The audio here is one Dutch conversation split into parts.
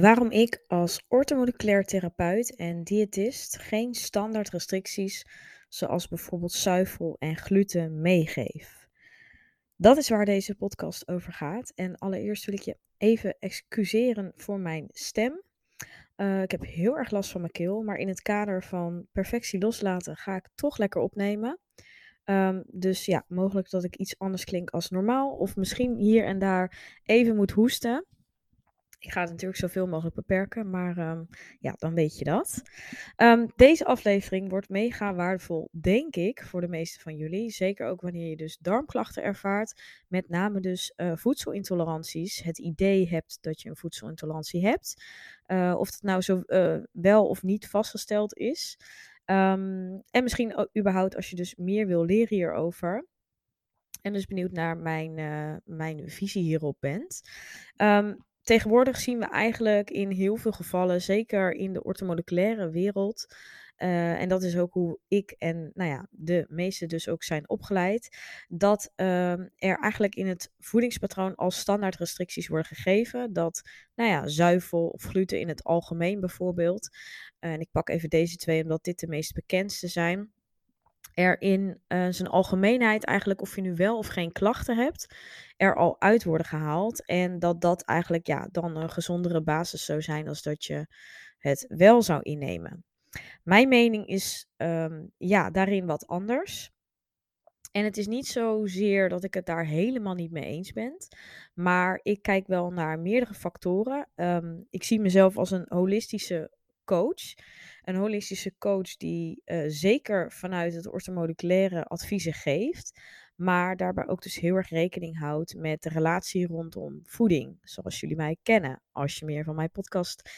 Waarom ik als orthomoleculair therapeut en diëtist geen standaard restricties, zoals bijvoorbeeld zuivel en gluten, meegeef. Dat is waar deze podcast over gaat. En allereerst wil ik je even excuseren voor mijn stem. Uh, ik heb heel erg last van mijn keel, maar in het kader van perfectie loslaten ga ik toch lekker opnemen. Um, dus ja, mogelijk dat ik iets anders klink als normaal, of misschien hier en daar even moet hoesten. Ik ga het natuurlijk zoveel mogelijk beperken, maar um, ja, dan weet je dat. Um, deze aflevering wordt mega waardevol, denk ik, voor de meeste van jullie. Zeker ook wanneer je dus darmklachten ervaart, met name dus uh, voedselintoleranties. Het idee hebt dat je een voedselintolerantie hebt. Uh, of dat nou zo uh, wel of niet vastgesteld is. Um, en misschien überhaupt als je dus meer wil leren hierover. En dus benieuwd naar mijn, mijn visie hierop bent. Um, tegenwoordig zien we eigenlijk in heel veel gevallen, zeker in de orthomoleculaire wereld, uh, en dat is ook hoe ik en nou ja, de meesten dus ook zijn opgeleid. Dat uh, er eigenlijk in het voedingspatroon als standaard restricties worden gegeven. Dat nou ja, zuivel of gluten in het algemeen bijvoorbeeld. en ik pak even deze twee omdat dit de meest bekendste zijn er in uh, zijn algemeenheid eigenlijk, of je nu wel of geen klachten hebt, er al uit worden gehaald. En dat dat eigenlijk ja, dan een gezondere basis zou zijn als dat je het wel zou innemen. Mijn mening is um, ja, daarin wat anders. En het is niet zozeer dat ik het daar helemaal niet mee eens ben. Maar ik kijk wel naar meerdere factoren. Um, ik zie mezelf als een holistische coach. Een holistische coach die uh, zeker vanuit het orthomoleculaire adviezen geeft. Maar daarbij ook dus heel erg rekening houdt met de relatie rondom voeding. Zoals jullie mij kennen. Als je meer van mijn podcast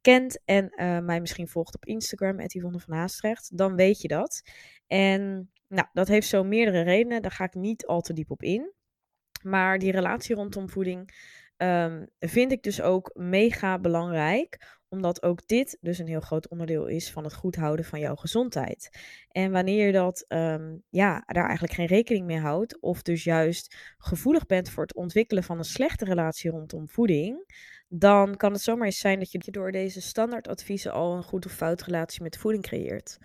kent en uh, mij misschien volgt op Instagram, Yvonne van dan weet je dat. En nou, dat heeft zo meerdere redenen. Daar ga ik niet al te diep op in. Maar die relatie rondom voeding um, vind ik dus ook mega belangrijk omdat ook dit dus een heel groot onderdeel is van het goed houden van jouw gezondheid. En wanneer je dat, um, ja, daar eigenlijk geen rekening mee houdt, of dus juist gevoelig bent voor het ontwikkelen van een slechte relatie rondom voeding, dan kan het zomaar eens zijn dat je door deze standaardadviezen al een goed of fout relatie met voeding creëert.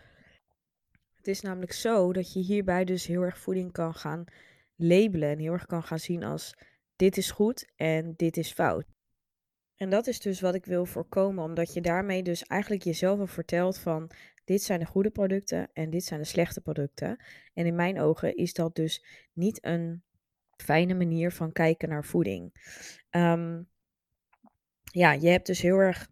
Het is namelijk zo dat je hierbij dus heel erg voeding kan gaan labelen en heel erg kan gaan zien als dit is goed en dit is fout. En dat is dus wat ik wil voorkomen, omdat je daarmee dus eigenlijk jezelf al vertelt van dit zijn de goede producten en dit zijn de slechte producten. En in mijn ogen is dat dus niet een fijne manier van kijken naar voeding. Um, ja, je hebt dus heel erg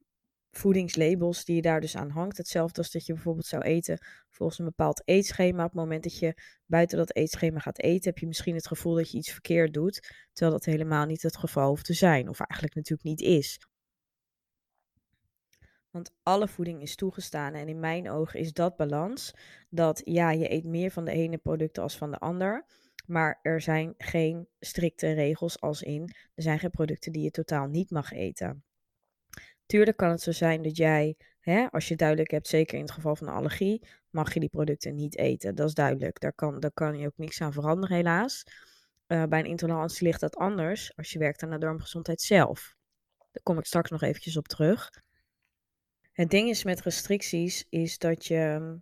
voedingslabels die je daar dus aan hangt. Hetzelfde als dat je bijvoorbeeld zou eten volgens een bepaald eetschema. Op het moment dat je buiten dat eetschema gaat eten, heb je misschien het gevoel dat je iets verkeerd doet, terwijl dat helemaal niet het geval hoeft te zijn, of eigenlijk natuurlijk niet is. Want alle voeding is toegestaan en in mijn ogen is dat balans. Dat ja, je eet meer van de ene producten als van de ander. Maar er zijn geen strikte regels als in, er zijn geen producten die je totaal niet mag eten. Tuurlijk kan het zo zijn dat jij, hè, als je duidelijk hebt, zeker in het geval van een allergie, mag je die producten niet eten. Dat is duidelijk. Daar kan, daar kan je ook niks aan veranderen, helaas. Uh, bij een intolerantie ligt dat anders als je werkt aan de darmgezondheid zelf. Daar kom ik straks nog eventjes op terug. Het ding is met restricties is dat je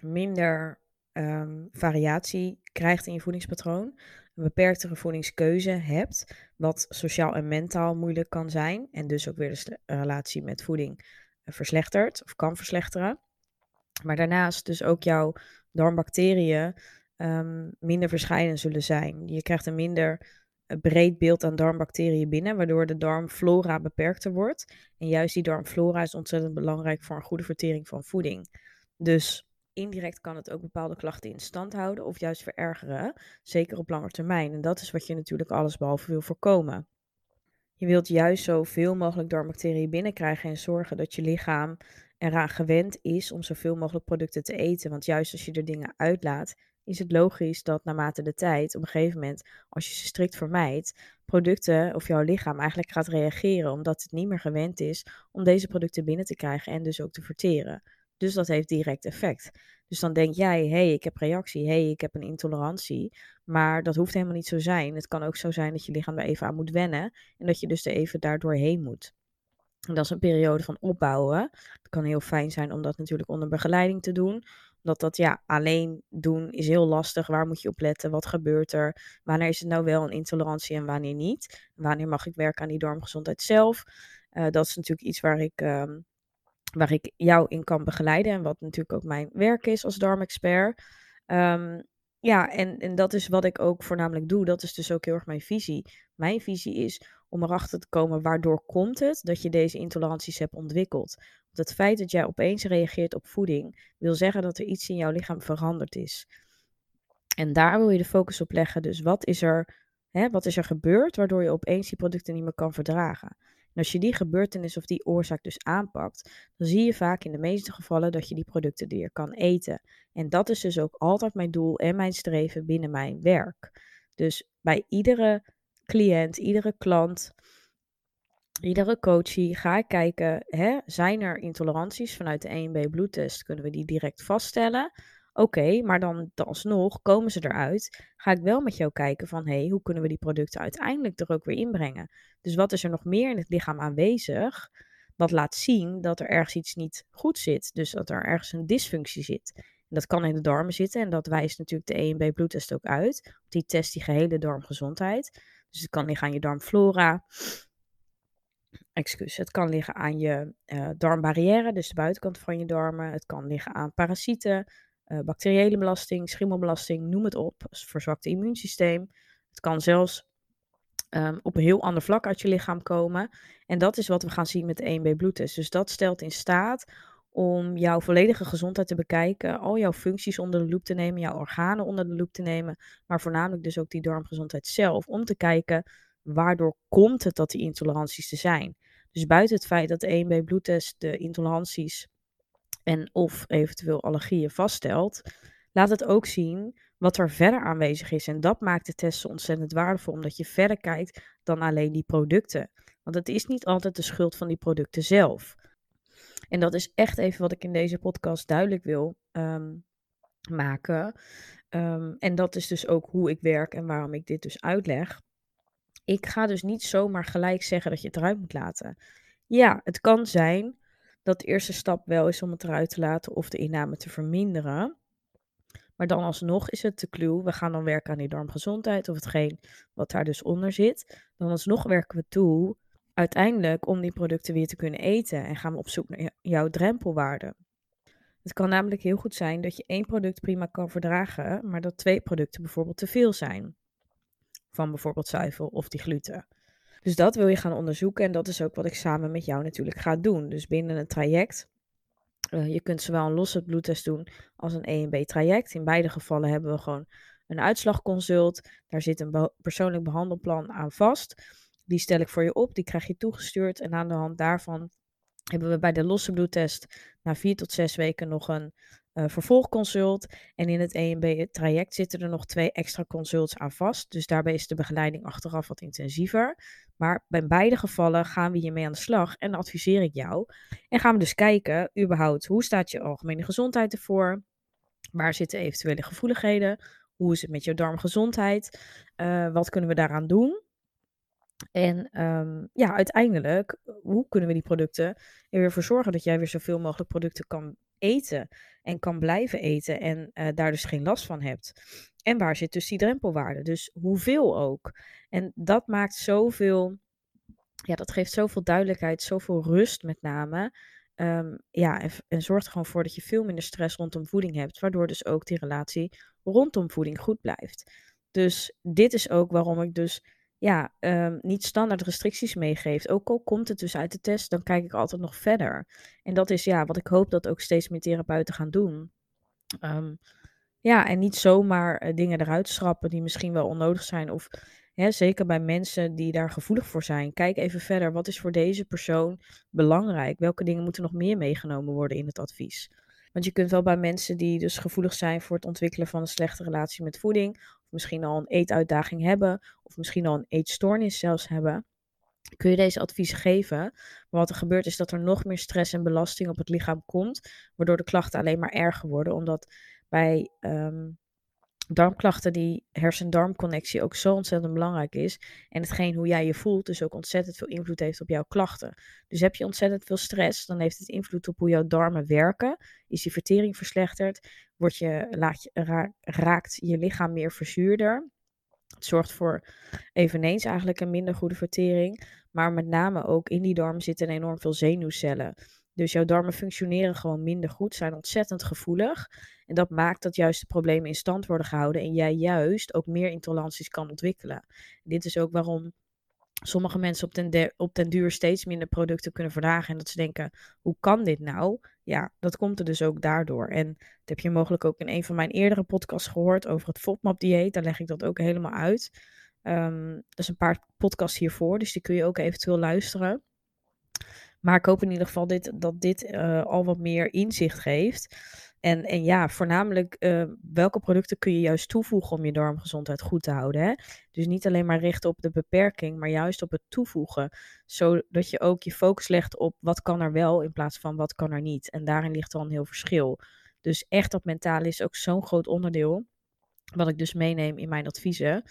minder um, variatie krijgt in je voedingspatroon een beperktere voedingskeuze hebt, wat sociaal en mentaal moeilijk kan zijn en dus ook weer de relatie met voeding eh, verslechtert of kan verslechteren. Maar daarnaast dus ook jouw darmbacteriën um, minder verschijnen zullen zijn. Je krijgt een minder eh, breed beeld aan darmbacteriën binnen, waardoor de darmflora beperkter wordt. En juist die darmflora is ontzettend belangrijk voor een goede vertering van voeding. Dus indirect kan het ook bepaalde klachten in stand houden of juist verergeren, zeker op lange termijn. En dat is wat je natuurlijk allesbehalve wil voorkomen. Je wilt juist zoveel mogelijk darmbacteriën binnenkrijgen en zorgen dat je lichaam eraan gewend is om zoveel mogelijk producten te eten. Want juist als je er dingen uitlaat, is het logisch dat naarmate de tijd, op een gegeven moment, als je ze strikt vermijdt, producten of jouw lichaam eigenlijk gaat reageren omdat het niet meer gewend is om deze producten binnen te krijgen en dus ook te verteren. Dus dat heeft direct effect. Dus dan denk jij, hé, hey, ik heb reactie, hé, hey, ik heb een intolerantie. Maar dat hoeft helemaal niet zo zijn. Het kan ook zo zijn dat je lichaam er even aan moet wennen en dat je dus er even daardoor heen moet. Dat is een periode van opbouwen. Het kan heel fijn zijn om dat natuurlijk onder begeleiding te doen. Omdat dat ja, alleen doen is heel lastig. Waar moet je op letten? Wat gebeurt er? Wanneer is het nou wel een intolerantie en wanneer niet? Wanneer mag ik werken aan die darmgezondheid zelf? Uh, dat is natuurlijk iets waar ik, um, waar ik jou in kan begeleiden. En wat natuurlijk ook mijn werk is als darmexpert. Um, ja, en, en dat is wat ik ook voornamelijk doe. Dat is dus ook heel erg mijn visie. Mijn visie is om erachter te komen waardoor komt het dat je deze intoleranties hebt ontwikkeld. Want het feit dat jij opeens reageert op voeding wil zeggen dat er iets in jouw lichaam veranderd is. En daar wil je de focus op leggen. Dus wat is er, hè, wat is er gebeurd waardoor je opeens die producten niet meer kan verdragen? En als je die gebeurtenis of die oorzaak dus aanpakt, dan zie je vaak in de meeste gevallen dat je die producten weer kan eten. En dat is dus ook altijd mijn doel en mijn streven binnen mijn werk. Dus bij iedere cliënt, iedere klant, iedere coachie ga ik kijken, hè, zijn er intoleranties vanuit de EMB bloedtest? Kunnen we die direct vaststellen? Oké, maar dan, dan alsnog komen ze eruit. Ga ik wel met jou kijken van, hé, hey, hoe kunnen we die producten uiteindelijk er ook weer inbrengen? Dus wat is er nog meer in het lichaam aanwezig? Wat laat zien dat er ergens iets niet goed zit. Dus dat er ergens een dysfunctie zit. En dat kan in de darmen zitten en dat wijst natuurlijk de EMB bloedtest ook uit. Die test die gehele darmgezondheid. Dus het kan liggen aan je darmflora. Excuus, het kan liggen aan je uh, darmbarrière, dus de buitenkant van je darmen. Het kan liggen aan parasieten, bacteriële belasting, schimmelbelasting, noem het op. Verzwakte immuunsysteem. Het kan zelfs um, op een heel ander vlak uit je lichaam komen. En dat is wat we gaan zien met de 1B bloedtest. Dus dat stelt in staat om jouw volledige gezondheid te bekijken, al jouw functies onder de loep te nemen, jouw organen onder de loep te nemen, maar voornamelijk dus ook die darmgezondheid zelf, om te kijken waardoor komt het dat die intoleranties er zijn. Dus buiten het feit dat de 1B bloedtest de intoleranties en of eventueel allergieën vaststelt, laat het ook zien wat er verder aanwezig is. En dat maakt de testen ontzettend waardevol, omdat je verder kijkt dan alleen die producten. Want het is niet altijd de schuld van die producten zelf. En dat is echt even wat ik in deze podcast duidelijk wil um, maken. Um, en dat is dus ook hoe ik werk en waarom ik dit dus uitleg. Ik ga dus niet zomaar gelijk zeggen dat je het eruit moet laten. Ja, het kan zijn dat de eerste stap wel is om het eruit te laten of de inname te verminderen. Maar dan alsnog is het de clue. We gaan dan werken aan die darmgezondheid of hetgeen wat daar dus onder zit. Dan alsnog werken we toe uiteindelijk om die producten weer te kunnen eten en gaan we op zoek naar jouw drempelwaarde. Het kan namelijk heel goed zijn dat je één product prima kan verdragen, maar dat twee producten bijvoorbeeld te veel zijn. Van bijvoorbeeld zuivel of die gluten. Dus dat wil je gaan onderzoeken en dat is ook wat ik samen met jou natuurlijk ga doen. Dus binnen een traject. Uh, je kunt zowel een losse bloedtest doen als een EMB traject. In beide gevallen hebben we gewoon een uitslagconsult. Daar zit een persoonlijk behandelplan aan vast. Die stel ik voor je op, die krijg je toegestuurd. En aan de hand daarvan hebben we bij de losse bloedtest na vier tot zes weken nog een uh, vervolgconsult. En in het EMB-traject zitten er nog twee extra consults aan vast. Dus daarbij is de begeleiding achteraf wat intensiever. Maar bij beide gevallen gaan we hiermee aan de slag en adviseer ik jou. En gaan we dus kijken, überhaupt, hoe staat je algemene gezondheid ervoor? Waar zitten eventuele gevoeligheden? Hoe is het met je darmgezondheid? Uh, wat kunnen we daaraan doen? En um, ja, uiteindelijk, hoe kunnen we die producten er weer voor zorgen dat jij weer zoveel mogelijk producten kan eten en kan blijven eten en uh, daar dus geen last van hebt. En waar zit dus die drempelwaarde? Dus hoeveel ook. En dat maakt zoveel, ja, dat geeft zoveel duidelijkheid, zoveel rust met name. Um, ja, en, en zorgt er gewoon voor dat je veel minder stress rondom voeding hebt, waardoor dus ook die relatie rondom voeding goed blijft. Dus dit is ook waarom ik dus ja, um, niet standaard restricties meegeeft. Ook al komt het dus uit de test, dan kijk ik altijd nog verder. En dat is ja, wat ik hoop dat ook steeds meer therapeuten gaan doen. Um, ja, en niet zomaar uh, dingen eruit schrappen die misschien wel onnodig zijn. Of hè, zeker bij mensen die daar gevoelig voor zijn. Kijk even verder. Wat is voor deze persoon belangrijk? Welke dingen moeten nog meer meegenomen worden in het advies? Want je kunt wel bij mensen die dus gevoelig zijn voor het ontwikkelen van een slechte relatie met voeding, misschien al een eetuitdaging hebben, of misschien al een eetstoornis zelfs hebben, kun je deze adviezen geven. Maar wat er gebeurt is dat er nog meer stress en belasting op het lichaam komt, waardoor de klachten alleen maar erger worden, omdat bij um, darmklachten die hersen-darmconnectie ook zo ontzettend belangrijk is. En hetgeen hoe jij je voelt dus ook ontzettend veel invloed heeft op jouw klachten. Dus heb je ontzettend veel stress, dan heeft het invloed op hoe jouw darmen werken. Is die vertering verslechterd? Word je, laat je, raakt je lichaam meer verzuurder? Het zorgt voor eveneens eigenlijk een minder goede vertering. Maar met name ook in die darm zitten enorm veel zenuwcellen. Dus jouw darmen functioneren gewoon minder goed, zijn ontzettend gevoelig. En dat maakt dat juist de problemen in stand worden gehouden en jij juist ook meer intoleranties kan ontwikkelen. dit is ook waarom sommige mensen op ten, op duur steeds minder producten kunnen verdragen. En dat ze denken, hoe kan dit nou? Ja, dat komt er dus ook daardoor. En dat heb je mogelijk ook in een van mijn eerdere podcasts gehoord over het FODMAP-dieet. Daar leg ik dat ook helemaal uit. Um, dat is een paar podcasts hiervoor, dus die kun je ook eventueel luisteren. Maar ik hoop in ieder geval dit, dat dit uh, al wat meer inzicht geeft. En, en ja, voornamelijk uh, welke producten kun je juist toevoegen om je darmgezondheid goed te houden. Hè? Dus niet alleen maar richten op de beperking, maar juist op het toevoegen. Zodat je ook je focus legt op wat kan er wel in plaats van wat kan er niet. En daarin ligt al een heel verschil. Dus echt dat mentale is ook zo'n groot onderdeel. Wat ik dus meeneem in mijn adviezen.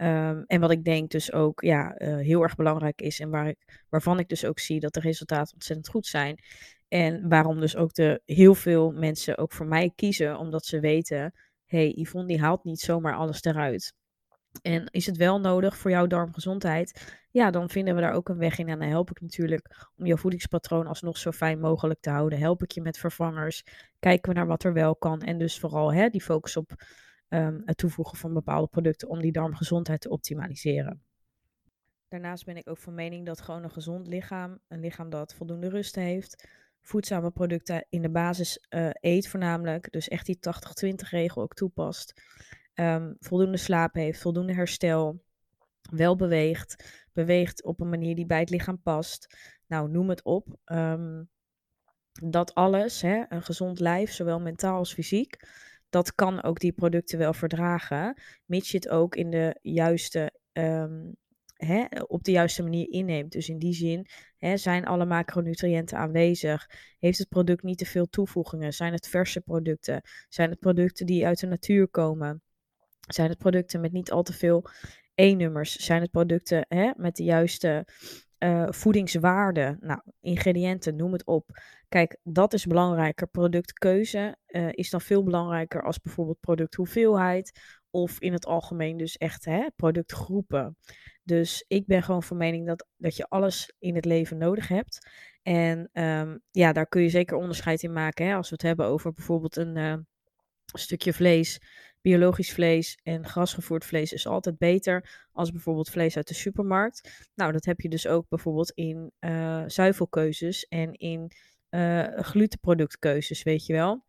Um, en wat ik denk dus ook ja, uh, heel erg belangrijk is en waar ik, waarvan ik dus ook zie dat de resultaten ontzettend goed zijn. En waarom dus ook de, heel veel mensen ook voor mij kiezen, omdat ze weten, hé, hey, Yvonne die haalt niet zomaar alles eruit. En is het wel nodig voor jouw darmgezondheid? Ja, dan vinden we daar ook een weg in. En dan help ik natuurlijk om jouw voedingspatroon alsnog zo fijn mogelijk te houden. Help ik je met vervangers. Kijken we naar wat er wel kan. En dus vooral hè, die focus op um, het toevoegen van bepaalde producten om die darmgezondheid te optimaliseren. Daarnaast ben ik ook van mening dat gewoon een gezond lichaam, een lichaam dat voldoende rust heeft, voedzame producten in de basis uh, eet voornamelijk, dus echt die 80-20 regel ook toepast, um, voldoende slaap heeft, voldoende herstel, wel beweegt, beweegt op een manier die bij het lichaam past. Nou, noem het op. Um, dat alles, hè, een gezond lijf, zowel mentaal als fysiek, dat kan ook die producten wel verdragen, mits je het ook in de juiste, um, hè, op de juiste manier inneemt. Dus in die zin hè, zijn alle macronutriënten aanwezig. Heeft het product niet te veel toevoegingen? Zijn het verse producten? Zijn het producten die uit de natuur komen? Zijn het producten met niet al te veel E-nummers? Zijn het producten hè, met de juiste uh, voedingswaarde, nou, ingrediënten, noem het op. Kijk, dat is belangrijker. Productkeuze uh, is dan veel belangrijker als bijvoorbeeld producthoeveelheid of in het algemeen dus echt hè, productgroepen. Dus ik ben gewoon van mening dat, dat je alles in het leven nodig hebt. En um, ja, daar kun je zeker onderscheid in maken. Hè, als we het hebben over bijvoorbeeld een uh, stukje vlees biologisch vlees en grasgevoerd vlees is altijd beter als bijvoorbeeld vlees uit de supermarkt. Nou, dat heb je dus ook bijvoorbeeld in uh, zuivelkeuzes en in uh, glutenproductkeuzes, weet je wel.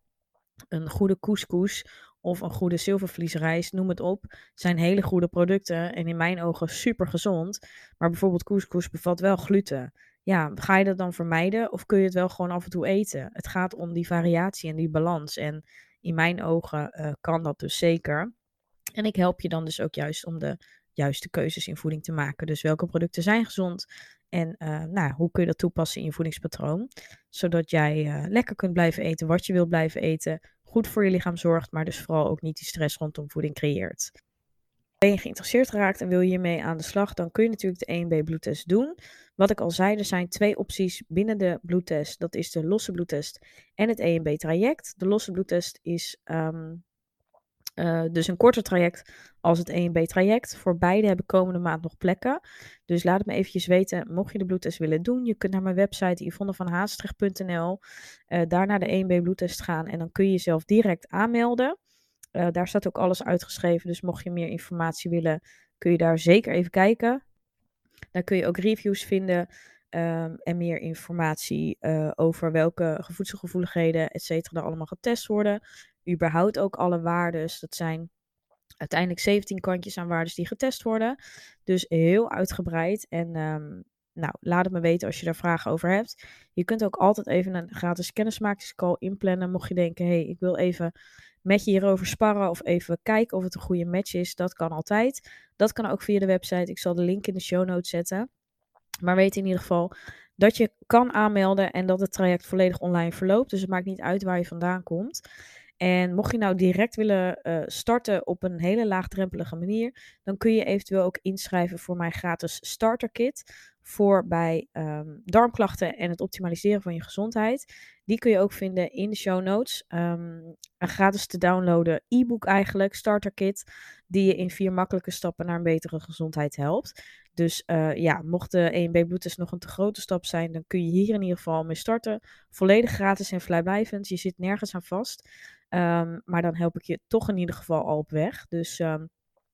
Een goede couscous of een goede zilvervliesrijst, noem het op, zijn hele goede producten en in mijn ogen super gezond. Maar bijvoorbeeld couscous bevat wel gluten. Ja, ga je dat dan vermijden of kun je het wel gewoon af en toe eten? Het gaat om die variatie en die balans. En in mijn ogen uh, kan dat dus zeker. En ik help je dan dus ook juist om de juiste keuzes in voeding te maken. Dus welke producten zijn gezond en uh, nou, hoe kun je dat toepassen in je voedingspatroon. Zodat jij uh, lekker kunt blijven eten wat je wilt blijven eten. Goed voor je lichaam zorgt, maar dus vooral ook niet die stress rondom voeding creëert. Ben je geïnteresseerd geraakt en wil je hiermee aan de slag, dan kun je natuurlijk de 1B bloedtest doen. Wat ik al zei, er zijn twee opties binnen de bloedtest. Dat is de losse bloedtest en het 1B traject. De losse bloedtest is um, uh, dus een korter traject als het 1B traject. Voor beide hebben komende maand nog plekken. Dus laat het me eventjes weten, mocht je de bloedtest willen doen. Je kunt naar mijn website yvonnevanhaastrecht.nl, uh, daar naar de 1B bloedtest gaan en dan kun je jezelf direct aanmelden. Uh, daar staat ook alles uitgeschreven, dus mocht je meer informatie willen, kun je daar zeker even kijken. Daar kun je ook reviews vinden um, en meer informatie uh, over welke voedselgevoeligheden, et cetera, er allemaal getest worden. Überhaupt ook alle waardes. Dat zijn uiteindelijk 17 kantjes aan waardes die getest worden. Dus heel uitgebreid. En um, nou, laat het me weten als je daar vragen over hebt. Je kunt ook altijd even een gratis kennismakingscall inplannen. Mocht je denken, hé, hey, ik wil even met je hierover sparren of even kijken of het een goede match is. Dat kan altijd. Dat kan ook via de website. Ik zal de link in de show notes zetten. Maar weet in ieder geval dat je kan aanmelden en dat het traject volledig online verloopt. Dus het maakt niet uit waar je vandaan komt. En mocht je nou direct willen uh, starten op een hele laagdrempelige manier, dan kun je eventueel ook inschrijven voor mijn gratis starter kit voor bij um, darmklachten en het optimaliseren van je gezondheid. Die kun je ook vinden in de show notes. Um, een gratis te downloaden e-book eigenlijk, starter kit, die je in vier makkelijke stappen naar een betere gezondheid helpt. Dus uh, ja, mocht de EMB bloedtest nog een te grote stap zijn, dan kun je hier in ieder geval mee starten. Volledig gratis en vrijblijvend. Je zit nergens aan vast. Um, maar dan help ik je toch in ieder geval al op weg. Dus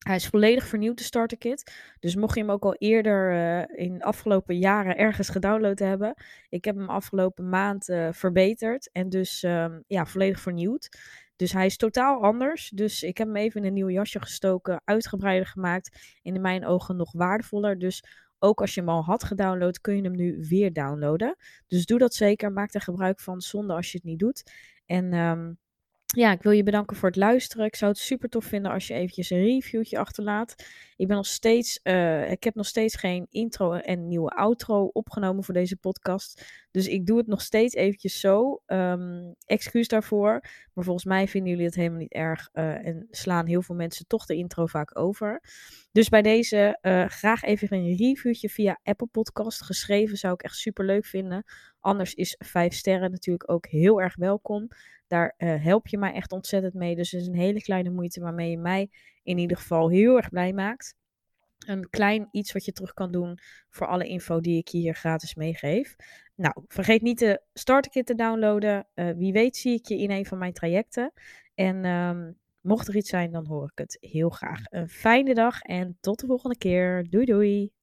hij is volledig vernieuwd, de starter kit. Dus mocht je hem ook al eerder uh, in de afgelopen jaren ergens gedownload hebben. Ik heb hem afgelopen maand uh, verbeterd. En dus um, ja, volledig vernieuwd. Dus hij is totaal anders. Dus ik heb hem even in een nieuw jasje gestoken, uitgebreider gemaakt. En in mijn ogen nog waardevoller. Dus ook als je hem al had gedownload, kun je hem nu weer downloaden. Dus doe dat zeker. Maak er gebruik van, zonde als je het niet doet. En um, ja, ik wil je bedanken voor het luisteren. Ik zou het super tof vinden als je eventjes een reviewtje achterlaat. Ik ben nog steeds, uh, ik heb nog steeds geen intro en nieuwe outro opgenomen voor deze podcast. Dus ik doe het nog steeds eventjes zo. Um, excuus daarvoor. Maar volgens mij vinden jullie het helemaal niet erg. Uh, en slaan heel veel mensen toch de intro vaak over. Dus bij deze uh, graag even een reviewtje via Apple Podcast. Geschreven zou ik echt super leuk vinden. Anders is 5 sterren natuurlijk ook heel erg welkom. Daar uh, help je mij echt ontzettend mee. Dus het is een hele kleine moeite waarmee je mij in ieder geval heel erg blij maakt. Een klein iets wat je terug kan doen voor alle info die ik hier gratis meegeef. Nou, vergeet niet de starterkit te downloaden. Uh, wie weet zie ik je in een van mijn trajecten. En um, mocht er iets zijn, dan hoor ik het heel graag. Een fijne dag en tot de volgende keer. Doei doei!